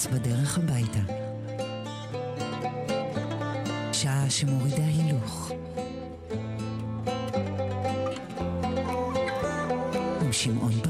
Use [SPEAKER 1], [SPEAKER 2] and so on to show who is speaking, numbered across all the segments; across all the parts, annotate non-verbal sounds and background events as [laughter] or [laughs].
[SPEAKER 1] פרנס בדרך הביתה. שעה שמורידה הילוך. עם שמעון פרנס.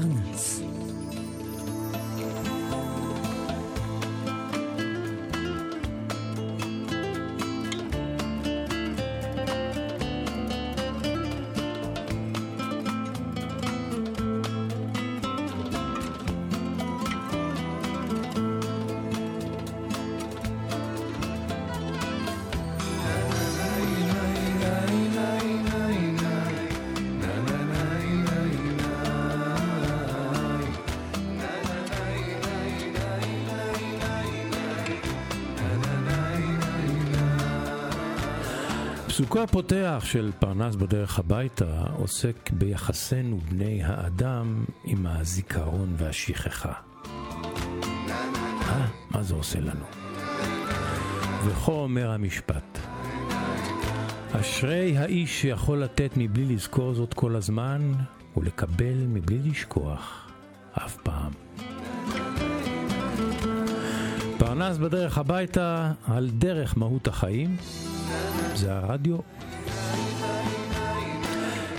[SPEAKER 2] פסוקו הפותח של פרנס בדרך הביתה עוסק ביחסינו בני האדם עם הזיכרון והשכחה. אה, מה זה עושה לנו? וכה אומר המשפט: אשרי האיש שיכול לתת מבלי לזכור זאת כל הזמן, ולקבל מבלי לשכוח אף פעם. פרנס בדרך הביתה על דרך מהות החיים, זה הרדיו.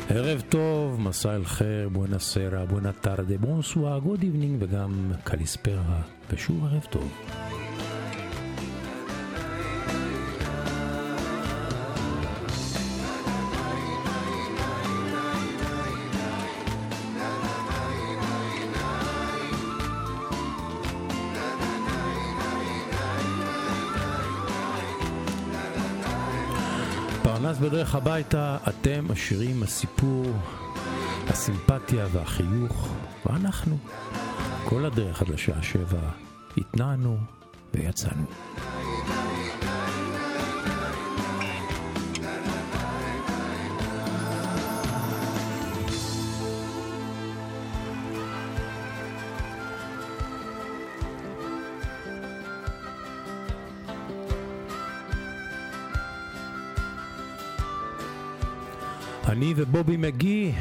[SPEAKER 2] ערב טוב, مساء الخير, buona sera, buena tarde, bonsoir, good evening וגם καλησπέρα, ושוב ערב טוב. פרנס בדרך הביתה, אתם עשירים הסיפור, הסימפתיה והחיוך, ואנחנו, כל הדרך עד לשעה שבע, התנענו ויצאנו. ובובי מגי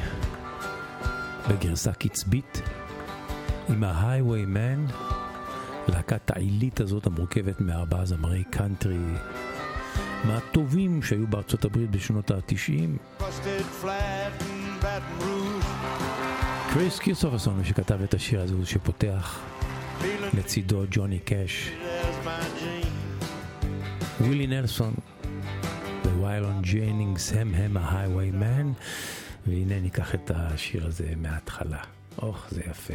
[SPEAKER 2] בגרסה קצבית עם ה-Highwayman, להקת העילית הזאת המורכבת מארבעה זמרי קאנטרי מהטובים שהיו בארצות הברית בשנות ה-90. קריס קירסופרסון מי שכתב את השיר הזה הוא שפותח לצידו ג'וני קאש. ווילי נלסון וויילון ג'יינינגס הם הם ה Highwaymen והנה ניקח את השיר הזה מההתחלה. אוח, זה יפה.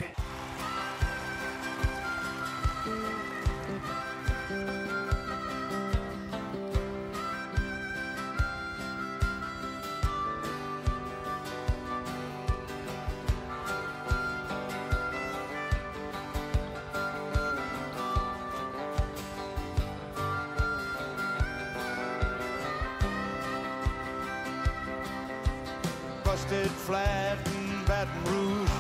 [SPEAKER 3] Busted flat in Baton Rouge,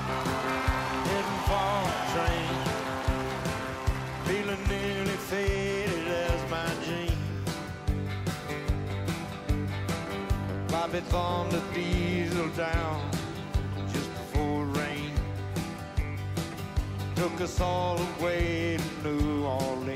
[SPEAKER 3] heading for a train, feeling nearly faded as my jeans. Bobby thumbed the diesel down just before rain, took us all away to New Orleans.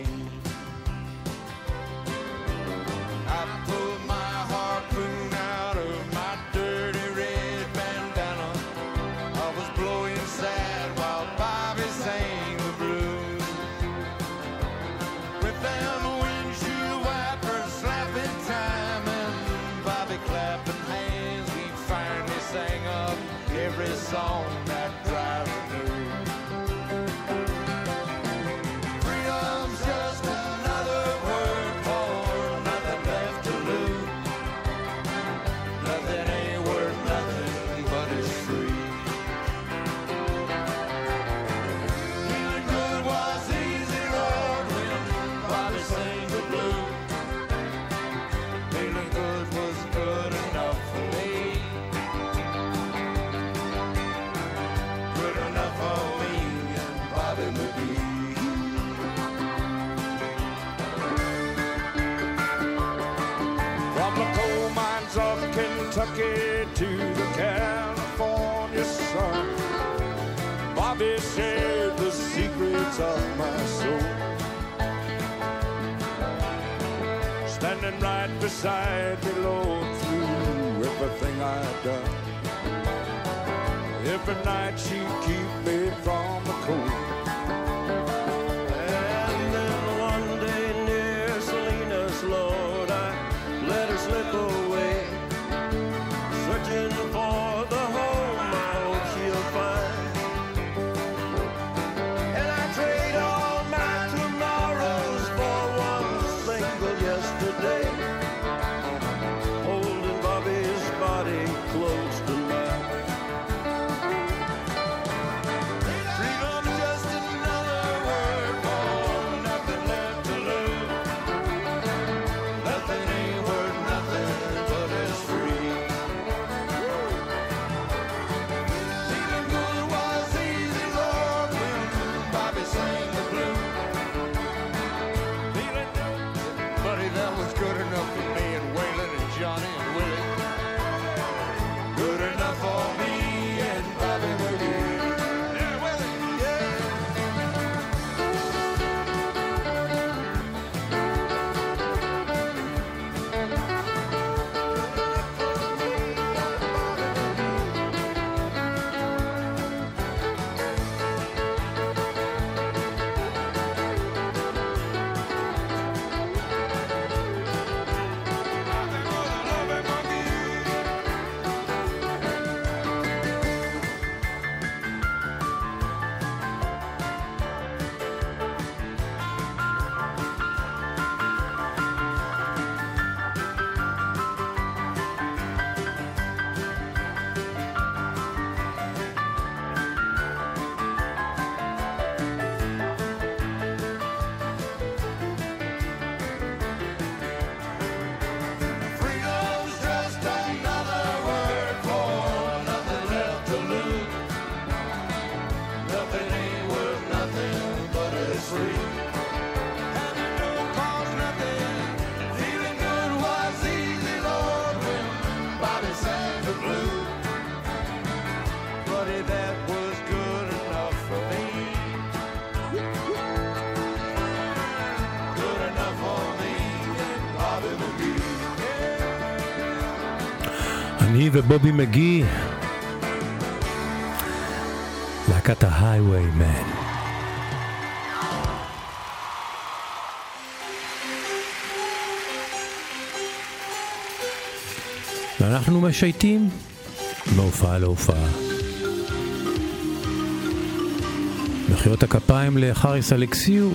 [SPEAKER 3] they shared the secrets of my soul. Standing right beside me, Lord, through everything I've done. Every night she keep me from the cold.
[SPEAKER 4] ובובי מגי, להקת ההייווי מן. ואנחנו משייטים מהופעה להופעה. מחיאות הכפיים לחריס אלכסיו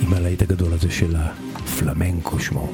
[SPEAKER 4] עם הלהיט הגדול הזה של הפלמנקו שמו.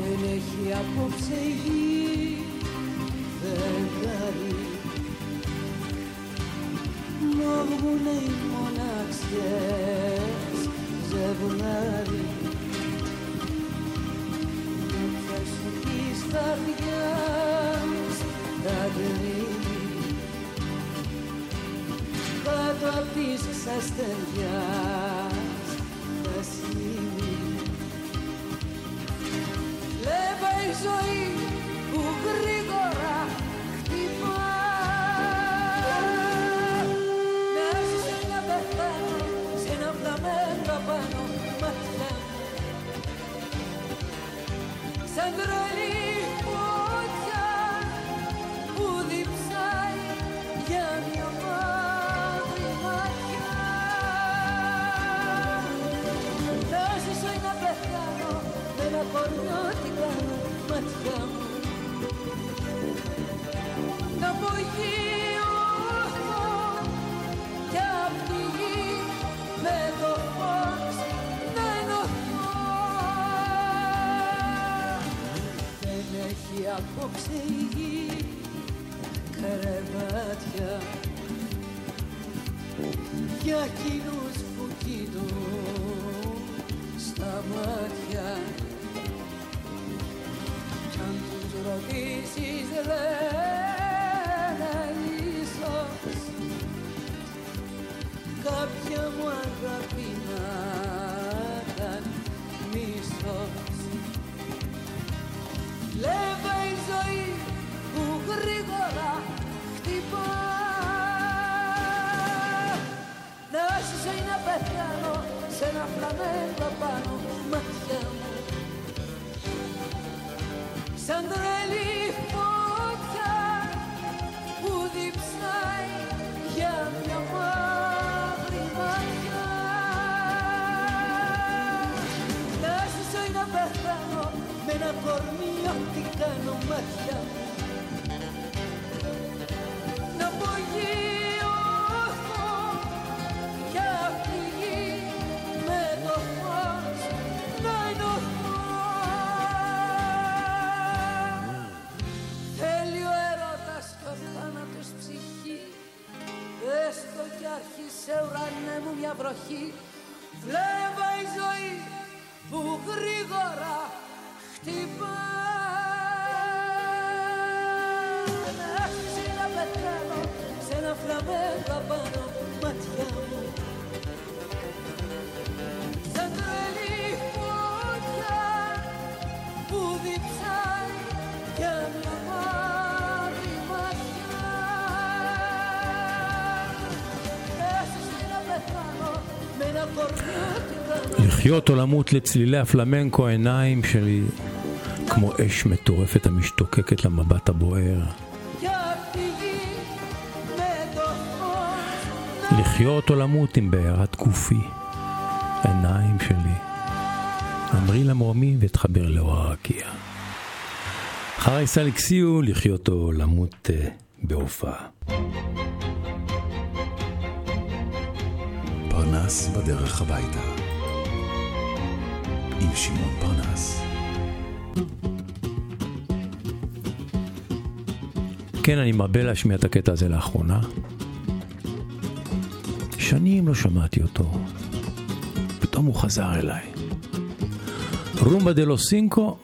[SPEAKER 5] Ένα
[SPEAKER 4] κορμί ό,τι κάνω μάτια
[SPEAKER 2] לחיות או למות לצלילי הפלמנקו, העיניים שלי כמו אש מטורפת המשתוקקת למבט הבוער. לחיות או למות עם בעירת גופי, עיניים שלי. אמרי למרומי ואתחבר לאור הרקיע. אחר סלקסיו, לחיות או למות uh, בהופעה.
[SPEAKER 6] פרנס בדרך הביתה. עם שמעון פרנס.
[SPEAKER 2] כן, אני מרבה להשמיע את הקטע הזה לאחרונה. שנים לא שמעתי אותו. פתאום הוא חזר אליי. רומבה דה לו סינקו.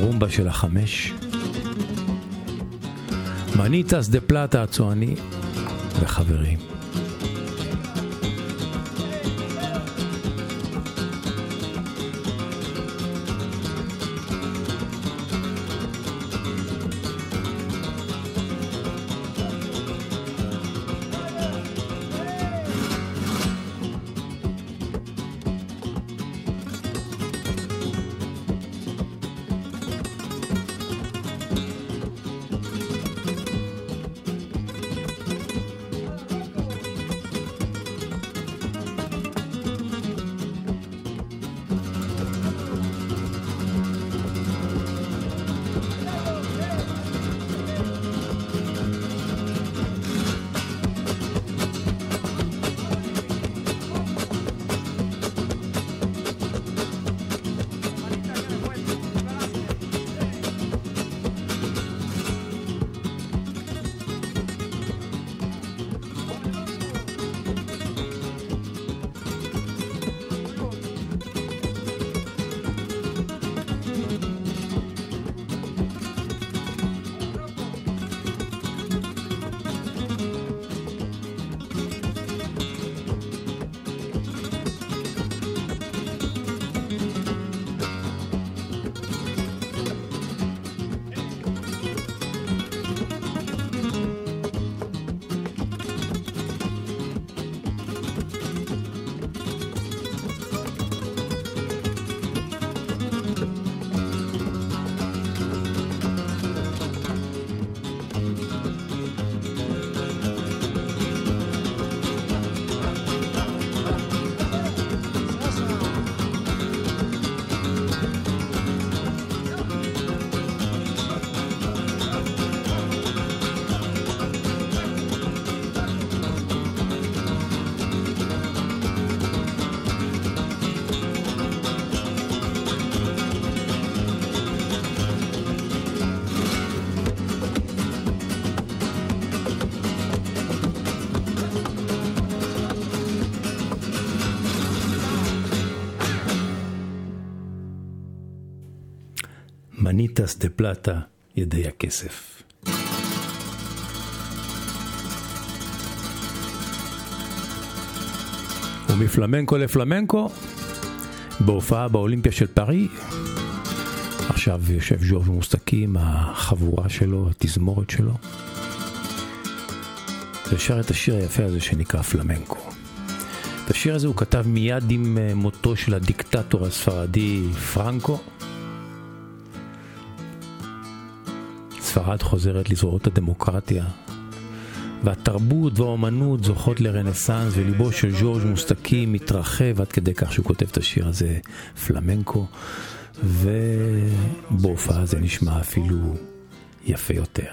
[SPEAKER 2] רומבה של החמש. מניטס דה פלטה הצועני וחברים. מניטס דה פלטה, ידי הכסף. ומפלמנקו לפלמנקו, בהופעה באולימפיה של פארי, עכשיו יושב ז'ורג' מוסטקי עם החבורה שלו, התזמורת שלו, ושר את השיר היפה הזה שנקרא פלמנקו. את השיר הזה הוא כתב מיד עם אה, מותו של הדיקטטור הספרדי פרנקו. ספרד חוזרת לזרועות הדמוקרטיה, והתרבות והאומנות זוכות לרנסאנס, וליבו של ז'ורג' מוסטקי מתרחב עד כדי כך שהוא כותב את השיר הזה, פלמנקו, ובהופעה זה נשמע אפילו יפה יותר.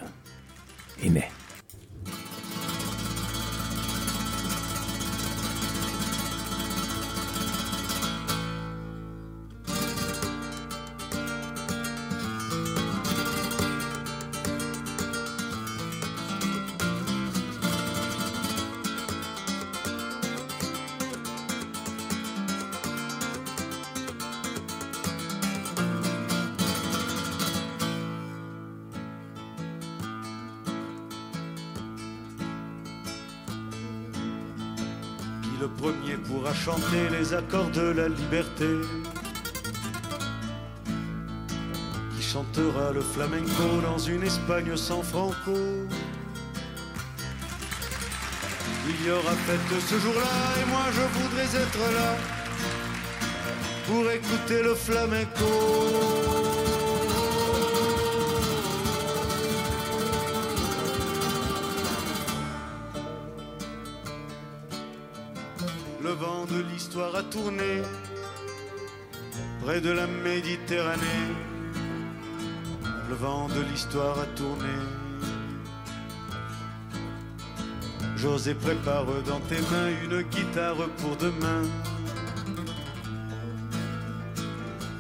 [SPEAKER 2] הנה.
[SPEAKER 7] Premier pourra chanter les accords de la liberté. Qui chantera le flamenco dans une Espagne sans franco? Il y aura fête ce jour-là et moi je voudrais être là Pour écouter le flamenco l'histoire a tourné près de la Méditerranée. Le vent de l'histoire a tourné. José prépare dans tes mains une guitare pour demain.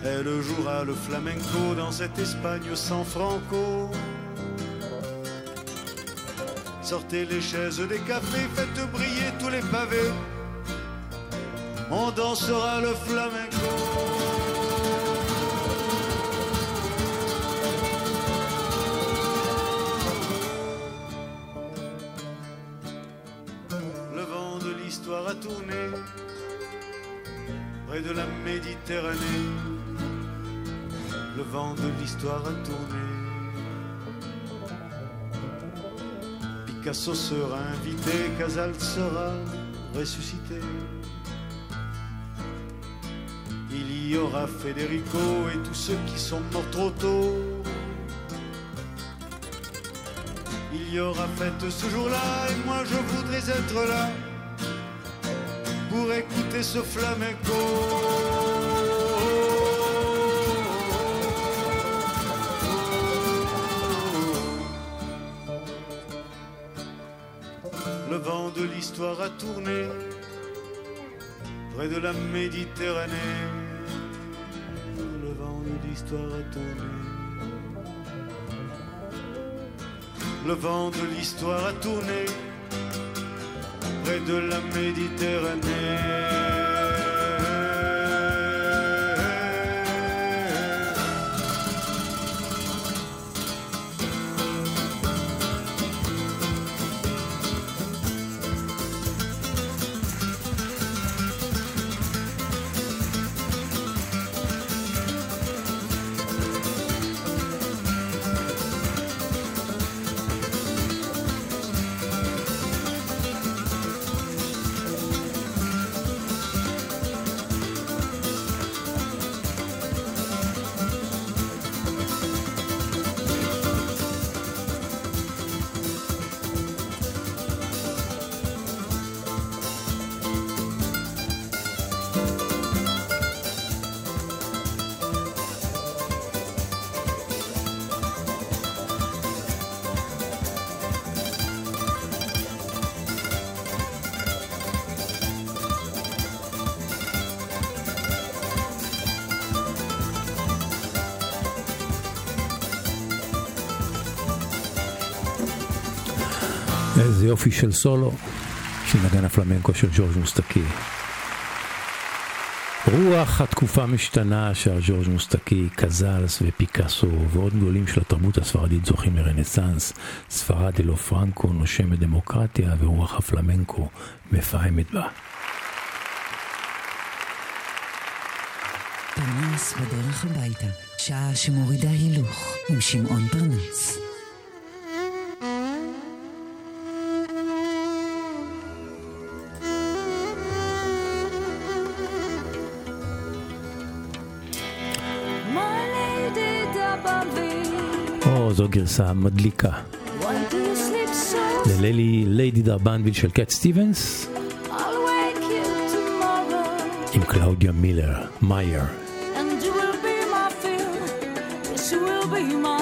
[SPEAKER 7] Elle jouera le flamenco dans cette Espagne sans franco. Sortez les chaises des cafés, faites briller tous les pavés on dansera le flamenco. Le vent de l'histoire a tourné près de la Méditerranée. Le vent de l'histoire a tourné. Picasso sera invité, Casal sera ressuscité. Il y aura Federico et tous ceux qui sont morts trop tôt. Il y aura fête ce jour-là et moi je voudrais être là pour écouter ce flamenco. Le vent de l'histoire a tourné près de la Méditerranée. Le vent de l'histoire a tourné. Près de la Méditerranée.
[SPEAKER 2] איזה יופי של סולו של נגן הפלמנקו של ג'ורג' מוסטקי. רוח התקופה משתנה שהג'ורג' מוסטקי, קזלס ופיקאסו ועוד גדולים של התרבות הספרדית זוכים לרנסאנס, ספרד אלו פרנקו נושמת דמוקרטיה ורוח הפלמנקו מפעמת בה.
[SPEAKER 1] פרנס בדרך הביתה, שעה שמורידה הילוך עם שמעון פרנס.
[SPEAKER 2] זו גרסה מדליקה. ללילי ליידי דרבנביל של קט סטיבנס עם קלאודיה מילר, מאייר.
[SPEAKER 8] And you will be my fear, yes you will be my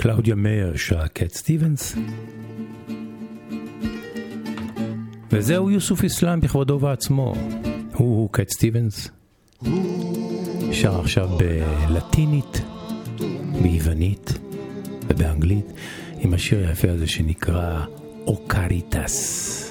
[SPEAKER 2] קלאודיה מאיר שרה קט סטיבנס. וזהו יוסוף איסלאם בכבודו ובעצמו. הוא הוא קט סטיבנס. שר עכשיו בלטינית, ביוונית ובאנגלית, עם השיר היפה הזה שנקרא
[SPEAKER 9] O Caritas. Oh,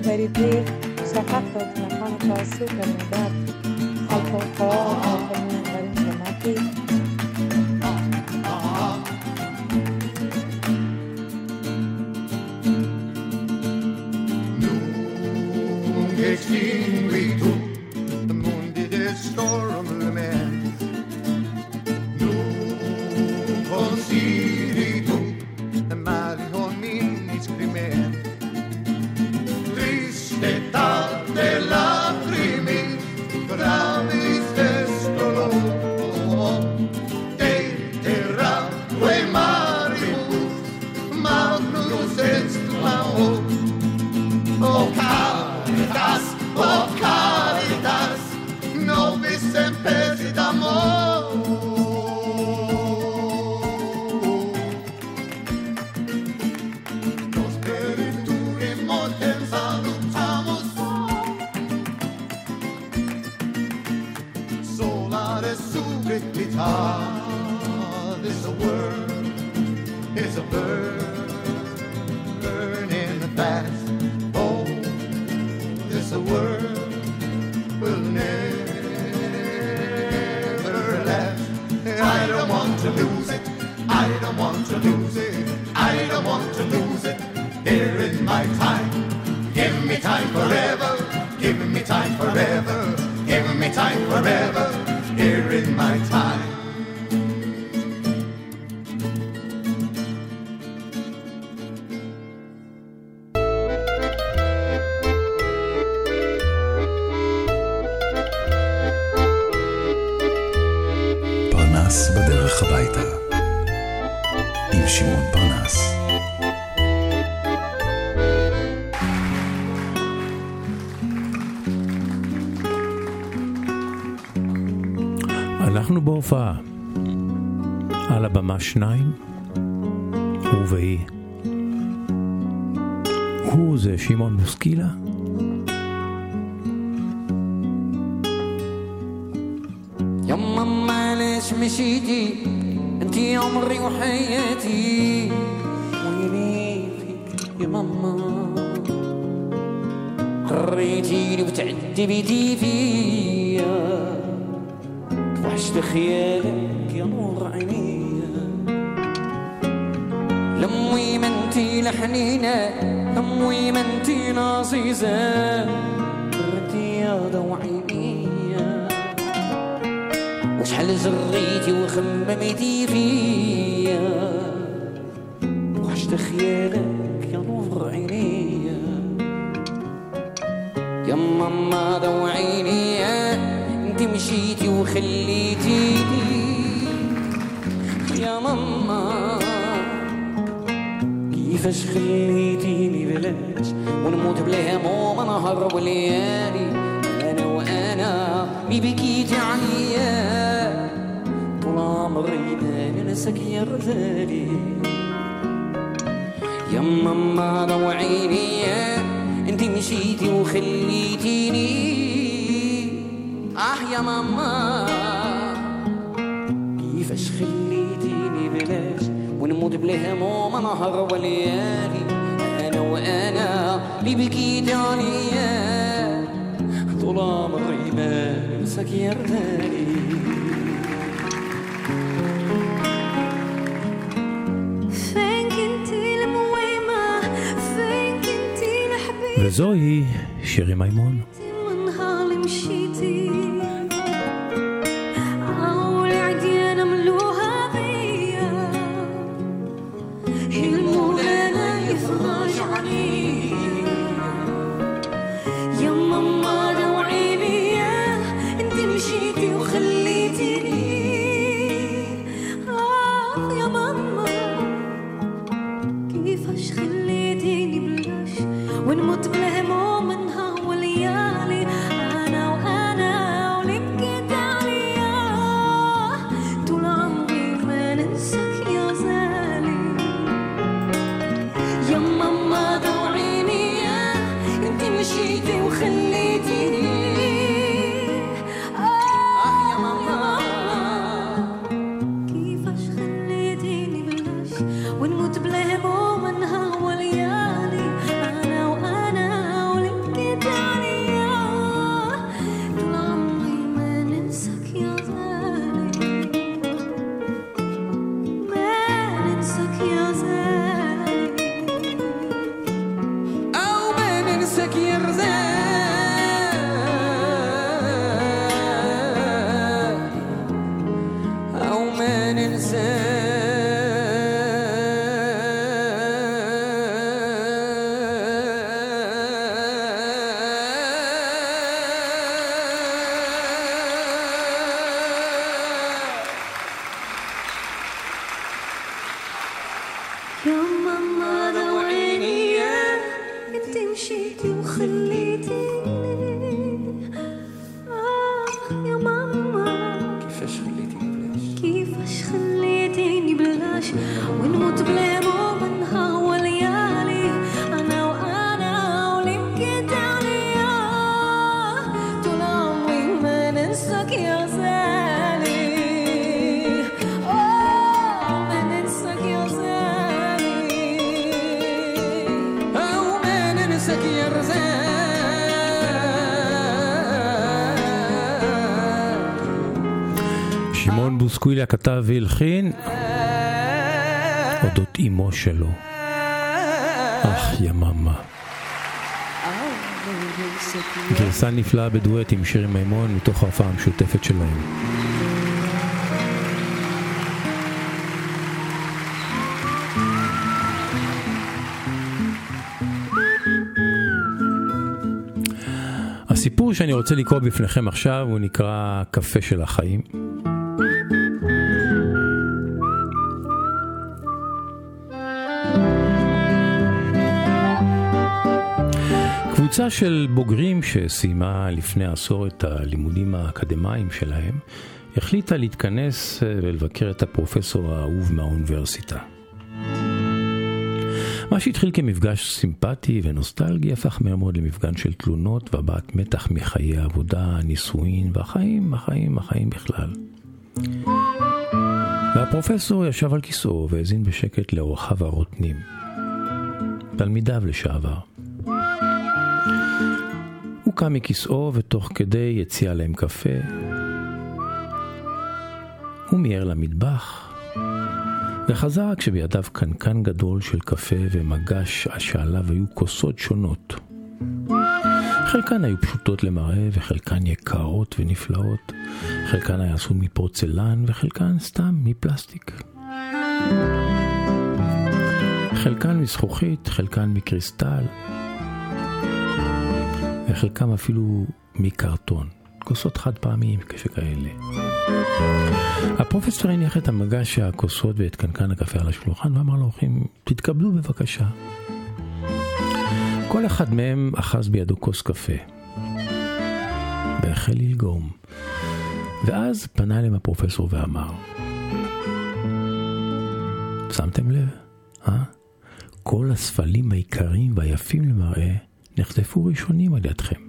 [SPEAKER 9] Verity, și acasă, la mama, ca super. Subrepita This a word is a bird burning fast. Oh, this a word will never last. I don't want to lose it. I don't want to lose it. I don't want to lose it. Here in my time. Give me time forever. Give me time forever. Give me time forever Here in my time
[SPEAKER 10] وشحال زريتي وخممتي فيا. وحشت خيالك يا نور عينيا. يا ماما ضوعيني انت مشيتي وخليتيني يا ماما كيفاش خليتيني؟ بلاش ونموت بلا هموم نهار وليالي. وأنا مي بكيتي عليا طول عمري ما ننساك يا رجالي يا ماما ضوعيني انت مشيتي وخليتيني. آه يا ماما. كيفاش خليتيني بلاش؟ ونموت بلا هموم نهار وليالي. أنا وأنا اللي بكيت عليا طول عمري ما ننساك يا رجالي
[SPEAKER 2] فين كنتي المويمة فين كنتي الحبيب
[SPEAKER 11] וזוהי שירי מימון.
[SPEAKER 2] שמעון בוסקווילה כתב והלחין אודות אמו שלו. אך יממה. גרסה נפלאה בדואט עם שירי מימון מתוך ההופעה המשותפת שלהם. הסיפור שאני רוצה לקרוא בפניכם עכשיו הוא נקרא קפה של החיים. קבוצה של בוגרים שסיימה לפני עשור את הלימודים האקדמיים שלהם, החליטה להתכנס אה, ולבקר את הפרופסור האהוב מהאוניברסיטה. מה שהתחיל כמפגש סימפטי ונוסטלגי הפך מהר מאוד למפגן של תלונות והבעת מתח מחיי העבודה, הנישואין והחיים, החיים, החיים בכלל. והפרופסור ישב על כיסאו והאזין בשקט לאורחיו הרוטנים. תלמידיו לשעבר. קם מכיסאו ותוך כדי הציע להם קפה. הוא מיהר למטבח וחזר כשבידיו קנקן גדול של קפה ומגש שעליו היו כוסות שונות. חלקן היו פשוטות למראה וחלקן יקרות ונפלאות, חלקן היה עשוי מפורצלן וחלקן סתם מפלסטיק. חלקן מזכוכית, חלקן מקריסטל, וחלקם אפילו מקרטון, כוסות חד פעמיים כשכאלה. הפרופסור הניח את המגש הכוסות ואת קנקן הקפה על השולחן ואמר לאורחים, תתקבלו בבקשה. כל אחד מהם אחז בידו כוס קפה. והחל ללגום. ואז פנה אליהם הפרופסור ואמר, שמתם לב, אה? כל הספלים העיקריים והיפים למראה נחטפו ראשונים על ידכם.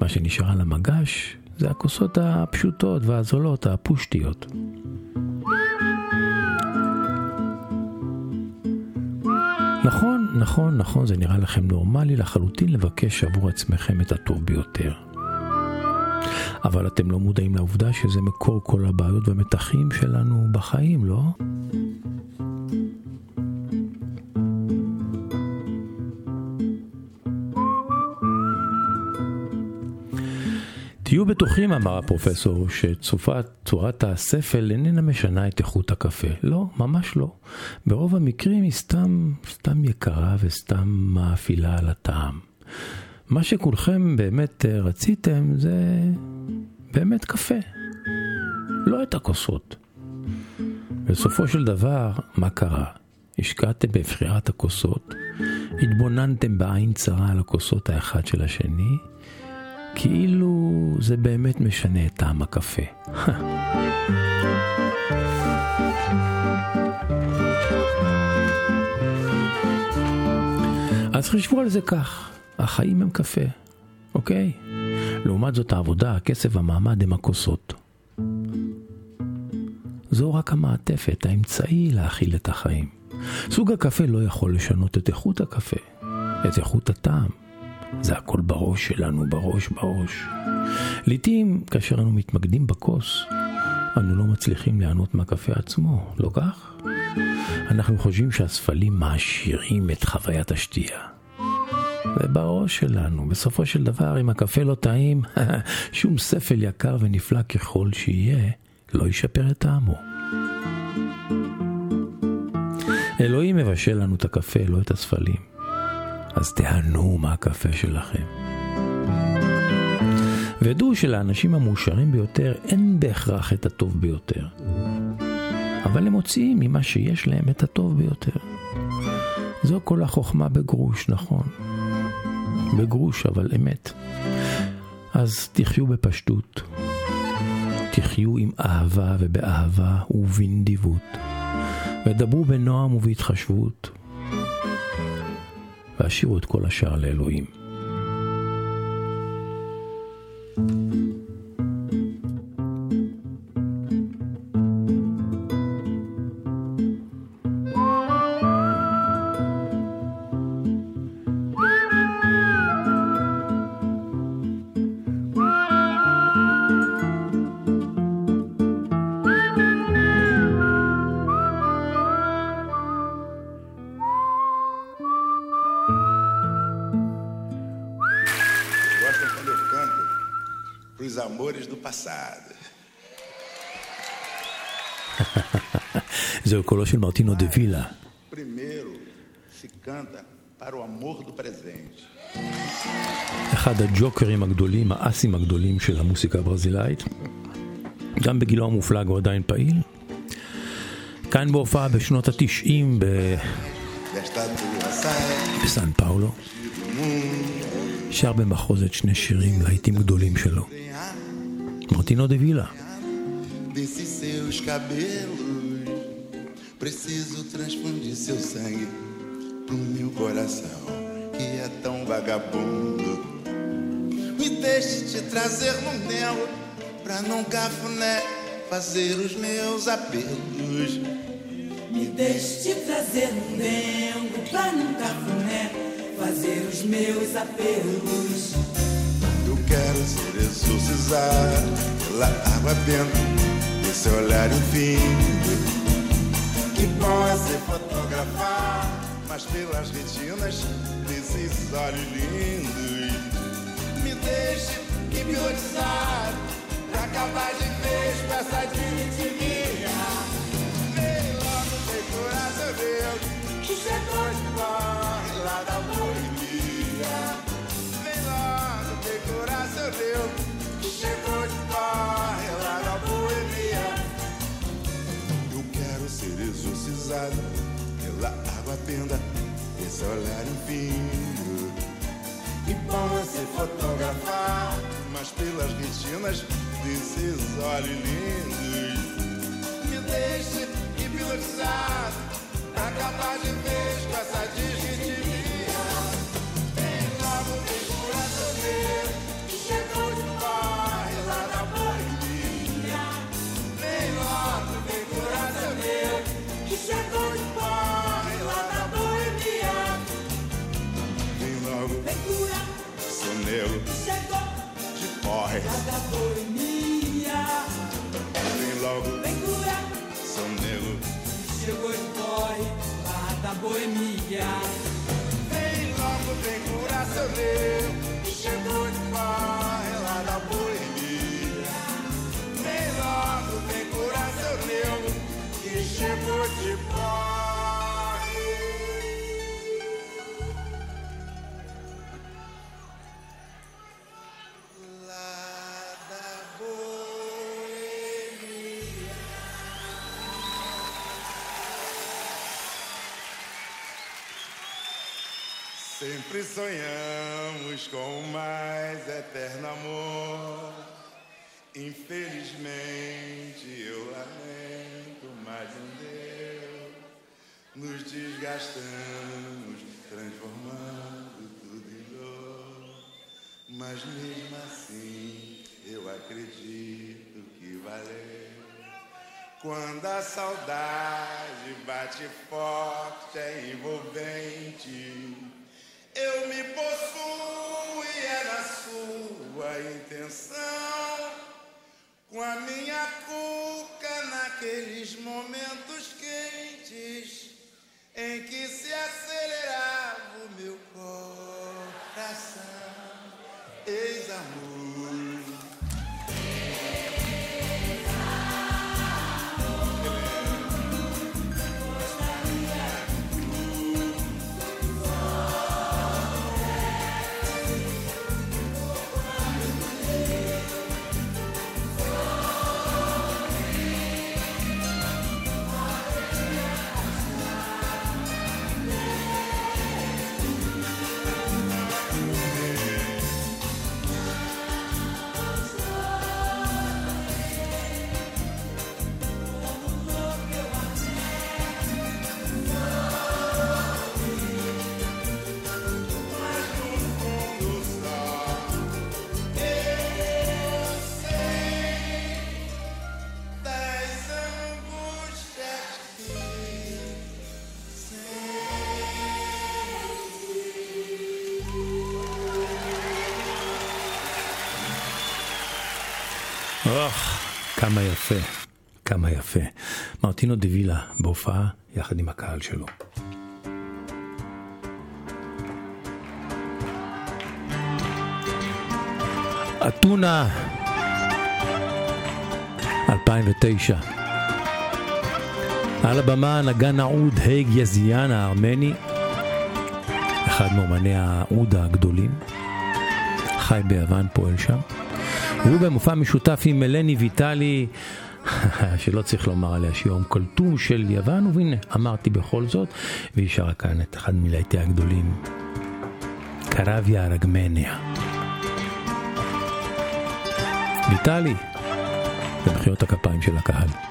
[SPEAKER 2] מה שנשאר על המגש זה הכוסות הפשוטות והזולות, הפושטיות. נכון, נכון, נכון, זה נראה לכם נורמלי לחלוטין לבקש עבור עצמכם את הטוב ביותר. אבל אתם לא מודעים לעובדה שזה מקור כל הבעיות והמתחים שלנו בחיים, לא? תהיו בטוחים, אמר הפרופסור, שצורת הספל איננה משנה את איכות הקפה. לא, ממש לא. ברוב המקרים היא סתם, סתם יקרה וסתם מאפילה על הטעם. מה שכולכם באמת אה, רציתם זה באמת קפה. לא את הכוסות. בסופו של דבר, מה קרה? השקעתם בבחירת הכוסות, התבוננתם בעין צרה על הכוסות האחד של השני, כאילו זה באמת משנה את טעם הקפה. אז חשבו על זה כך, החיים הם קפה, אוקיי? לעומת זאת העבודה, הכסף והמעמד הם הכוסות. זו רק המעטפת, האמצעי להכיל את החיים. סוג הקפה לא יכול לשנות את איכות הקפה, את איכות הטעם. זה הכל בראש שלנו, בראש, בראש. לעתים, כאשר אנו מתמקדים בכוס, אנו לא מצליחים ליהנות מהקפה עצמו, לא כך? אנחנו חושבים שהספלים מעשירים את חוויית השתייה. זה בראש שלנו. בסופו של דבר, אם הקפה לא טעים, [laughs] שום ספל יקר ונפלא ככל שיהיה, לא ישפר את טעמו. אלוהים מבשל לנו את הקפה, לא את הספלים. אז תיהנו מהקפה שלכם. ודעו שלאנשים המאושרים ביותר אין בהכרח את הטוב ביותר. אבל הם מוציאים ממה שיש להם את הטוב ביותר. זו כל החוכמה בגרוש, נכון. בגרוש, אבל אמת. אז תחיו בפשטות, תחיו עם אהבה ובאהבה ובנדיבות, ודברו בנועם ובהתחשבות, והשאירו את כל השאר לאלוהים.
[SPEAKER 12] Pros amores do passado.
[SPEAKER 2] זהו קולו של מרטינו דה וילה.
[SPEAKER 12] Primeiro se canta para o amor do presente.
[SPEAKER 2] אחד הג'וקרים הגדולים, האסים הגדולים של המוסיקה הברזילאית. גם בגילו המופלג הוא עדיין פעיל. כאן בהופעה בשנות התשעים ב- בסן פאולו. שר במחוזת שני שירים, להיטים גדולים שלו. מרטינו דה וילה.
[SPEAKER 12] desses seus cabelos. Preciso transfundir seu sangue pro meu coração, que é tão vagabundo. Me deixe te trazer no mel, pra não cafuné fazer os meus apelos.
[SPEAKER 13] Me deixe te trazer um dengo pra num cafuné fazer os meus apelos.
[SPEAKER 12] Eu quero ser exorcizado pela água benta desse olhar infindo. Que bom é se fotografar, mas pelas retinas desses olhos lindos. Me deixe hipnotizar pra acabar de vez com essa divitimia. Vem logo, vem coração meu, que chegou de corre lá da Bolívia. Que chegou de corre lá da Bolívia. Eu quero ser exorcizado pela água benda desse olhar infindo. E bom é se fotografar, mas pelas retinas desses olhos lindos. Me deixe hipnotizado acabar de vez com essa digitimia. morre. Vem logo, vem curar. seu Nego chegou
[SPEAKER 13] e corre lá da boemia.
[SPEAKER 12] Vem logo, vem curar, seu Nego chegou e Sempre sonhamos com mais eterno amor. Infelizmente eu lamento, mas não deu. Nos desgastamos, transformando tudo em dor. Mas mesmo assim eu acredito que valeu. Quando a saudade bate forte, é envolvente. Eu me possuo e na sua intenção. Com a minha cuca naqueles momentos quentes em que se
[SPEAKER 2] כמה יפה, כמה יפה. מרטינו דה וילה בהופעה יחד עם הקהל שלו. אתונה, 2009. על הבמה נגן העוד הייג יזיאן הארמני, אחד מאומני העוד הגדולים. חי ביוון, פועל שם. והוא במופע משותף עם מלני ויטלי, [laughs] שלא צריך לומר עליה שהיא יום קלטום של יוון, והנה, אמרתי בכל זאת, והיא שרה כאן את אחד מלהיטי הגדולים, קרביה ארגמניה. ויטלי, במחיאות הכפיים של הקהל.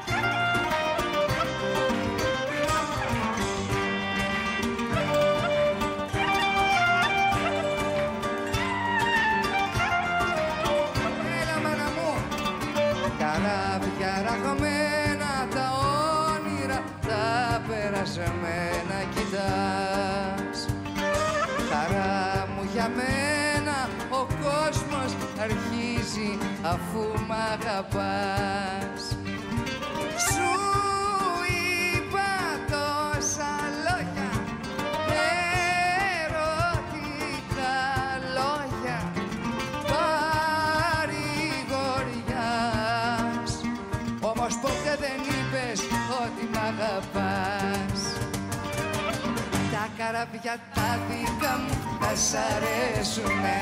[SPEAKER 14] Αρέσουνε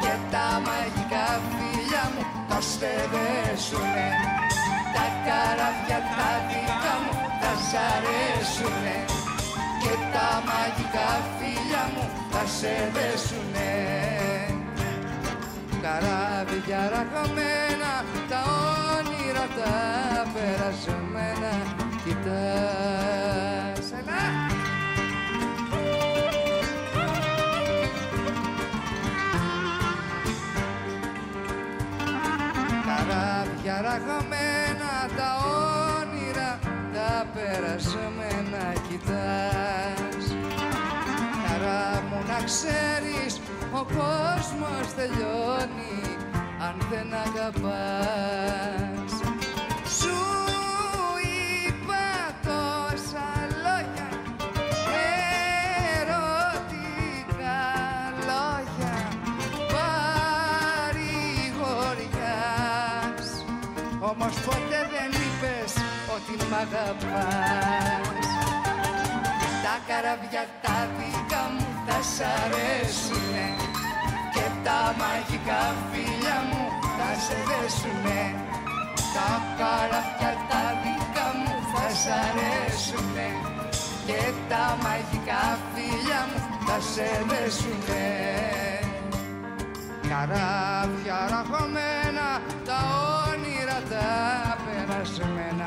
[SPEAKER 14] Και τα μαγικά φίλια μου θα στεδέσουνε Τα καραβιά τα δικά μου θα σ' αρέσουνε Και τα μαγικά φίλια μου θα σε δέσουνε. Καράβια ραγμένα, τα όνειρα τα περασμένα Κοιτάς, Καράβια ραγμένα, τα όνειρα τα περασμένα Κοιτάς, χαρά μου να ξέρεις ο κόσμος τελειώνει αν δεν αγαπάς ότι μ' αγαπάς. Τα καραβιά τα δικά μου θα σ' αρέσουνε Και τα μαγικά φίλια μου θα σε δέσουνε. Τα καραβιά τα δικά μου θα σ' αρέσουνε Και τα μαγικά φίλια μου θα σε δέσουνε. Καράβια ραχωμένα, τα όνειρα τα περασμένα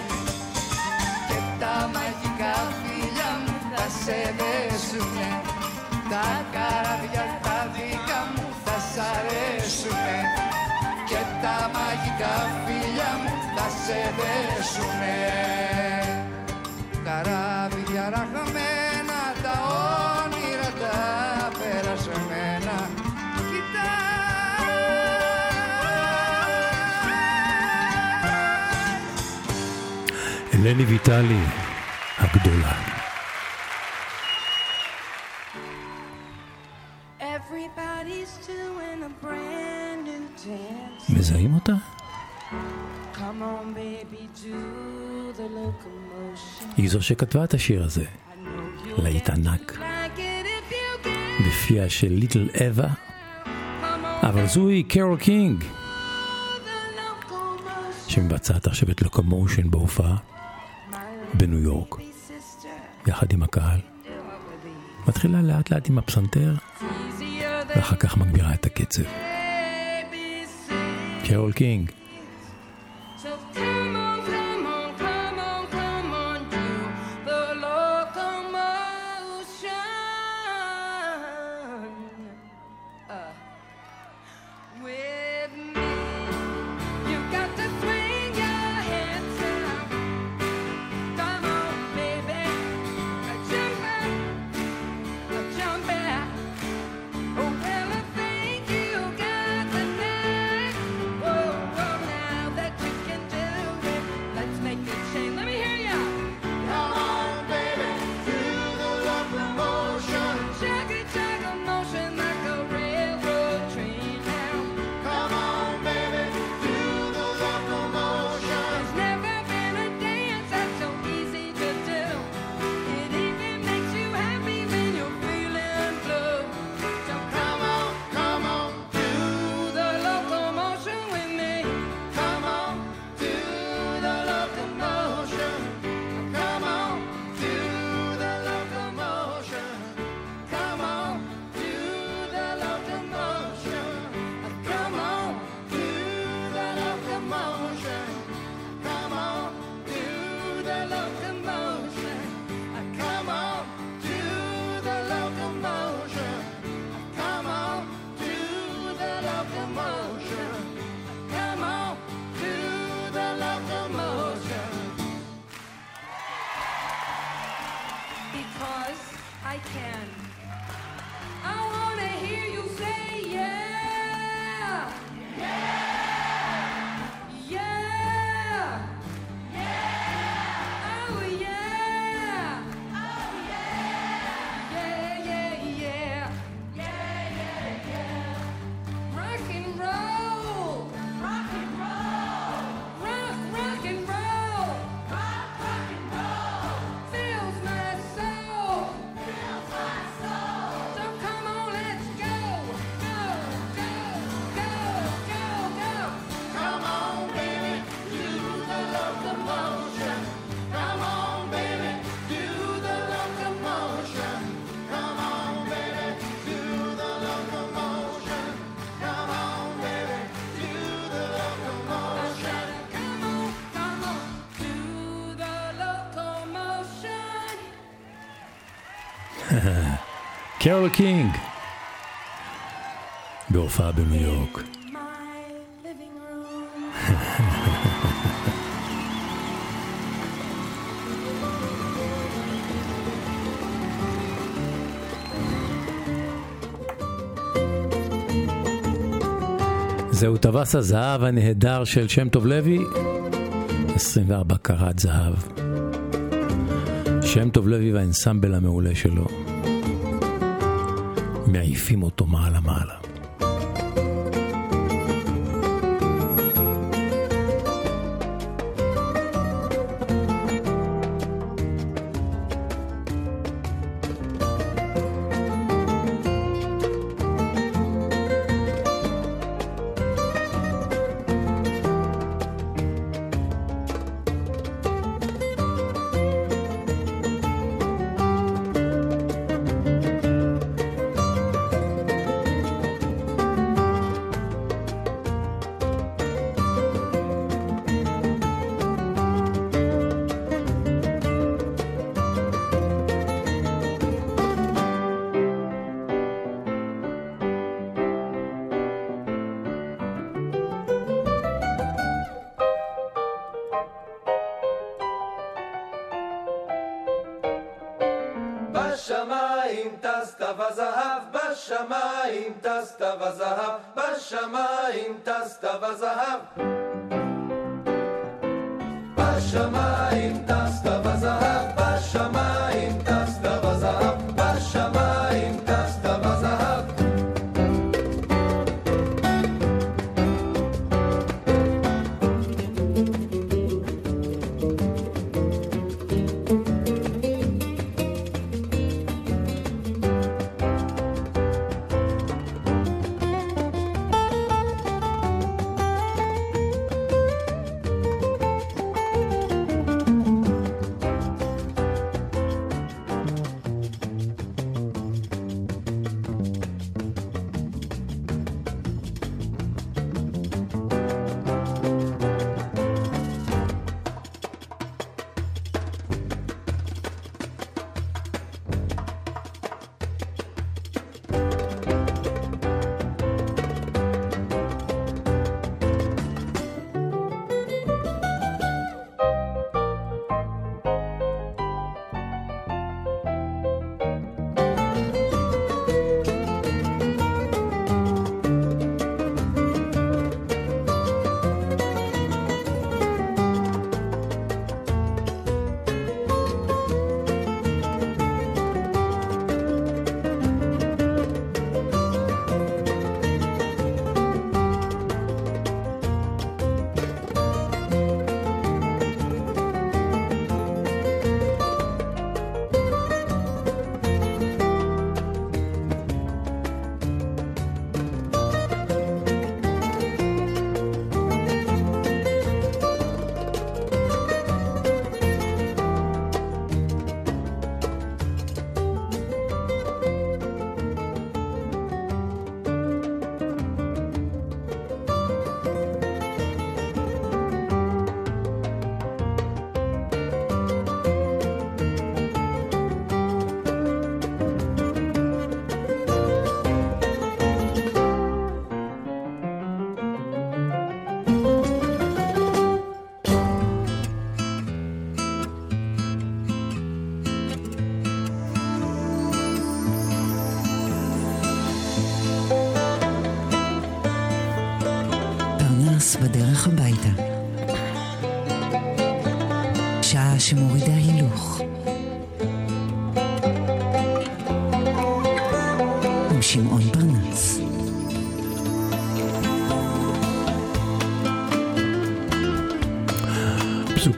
[SPEAKER 14] σε Καράβια τα όνειρα τα περασμένα
[SPEAKER 2] Κοιτά. Ελένη Βιτάλη,
[SPEAKER 11] Αγκντόλα Everybody's a
[SPEAKER 2] היא זו שכתבה את השיר הזה. להיט ענק. בפיה של ליטל אווה. אבל זוהי קרול קינג. שמבצעת עכשיו את Loco-Motion בהופעה בניו יורק, יחד עם הקהל. מתחילה לאט לאט עם הפסנתר, ואחר כך מגבירה את הקצב. קרול קינג. [laughs] קרול קינג. בהופעה בניו יורק. [laughs] זהו טווס הזהב הנהדר של שם טוב לוי, 24 קראט זהב. שם טוב לוי והאנסמבל המעולה שלו, מעיפים אותו מעלה מעלה.
[SPEAKER 1] chamar.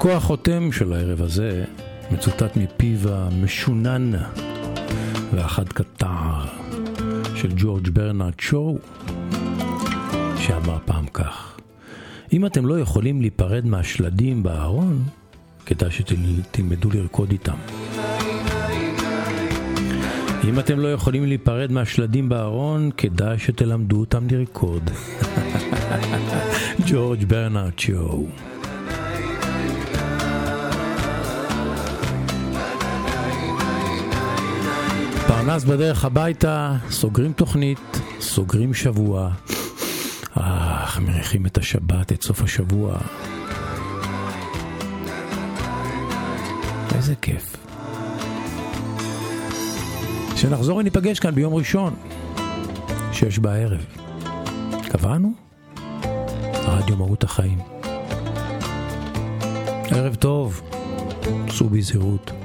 [SPEAKER 2] פסוקו החותם של הערב הזה מצוטט מפיו המשונן והחד קטר של ג'ורג' ברנרד שואו, שאמר פעם כך: אם אתם לא יכולים להיפרד מהשלדים בארון, כדאי שתלמדו לרקוד איתם. אם אתם לא יכולים להיפרד מהשלדים בארון, כדאי שתלמדו אותם לרקוד. [laughs] ג'ורג' ברנרד שואו. פרנס בדרך הביתה, סוגרים תוכנית, סוגרים שבוע. אה, מריחים את השבת, את סוף השבוע. איזה כיף. שנחזור וניפגש כאן ביום ראשון, שש בערב. קבענו? רדיו מהות החיים. ערב טוב, סעו בזהירות.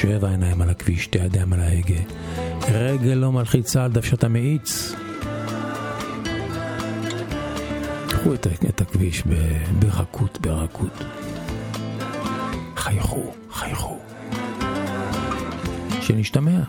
[SPEAKER 2] שבע עיניים על הכביש, שתי ידיים על ההגה. רגל לא מלחיצה על דף שאתה מאיץ. קחו את, את הכביש ברכות, ברכות. חייכו, חייכו. שנשתמע.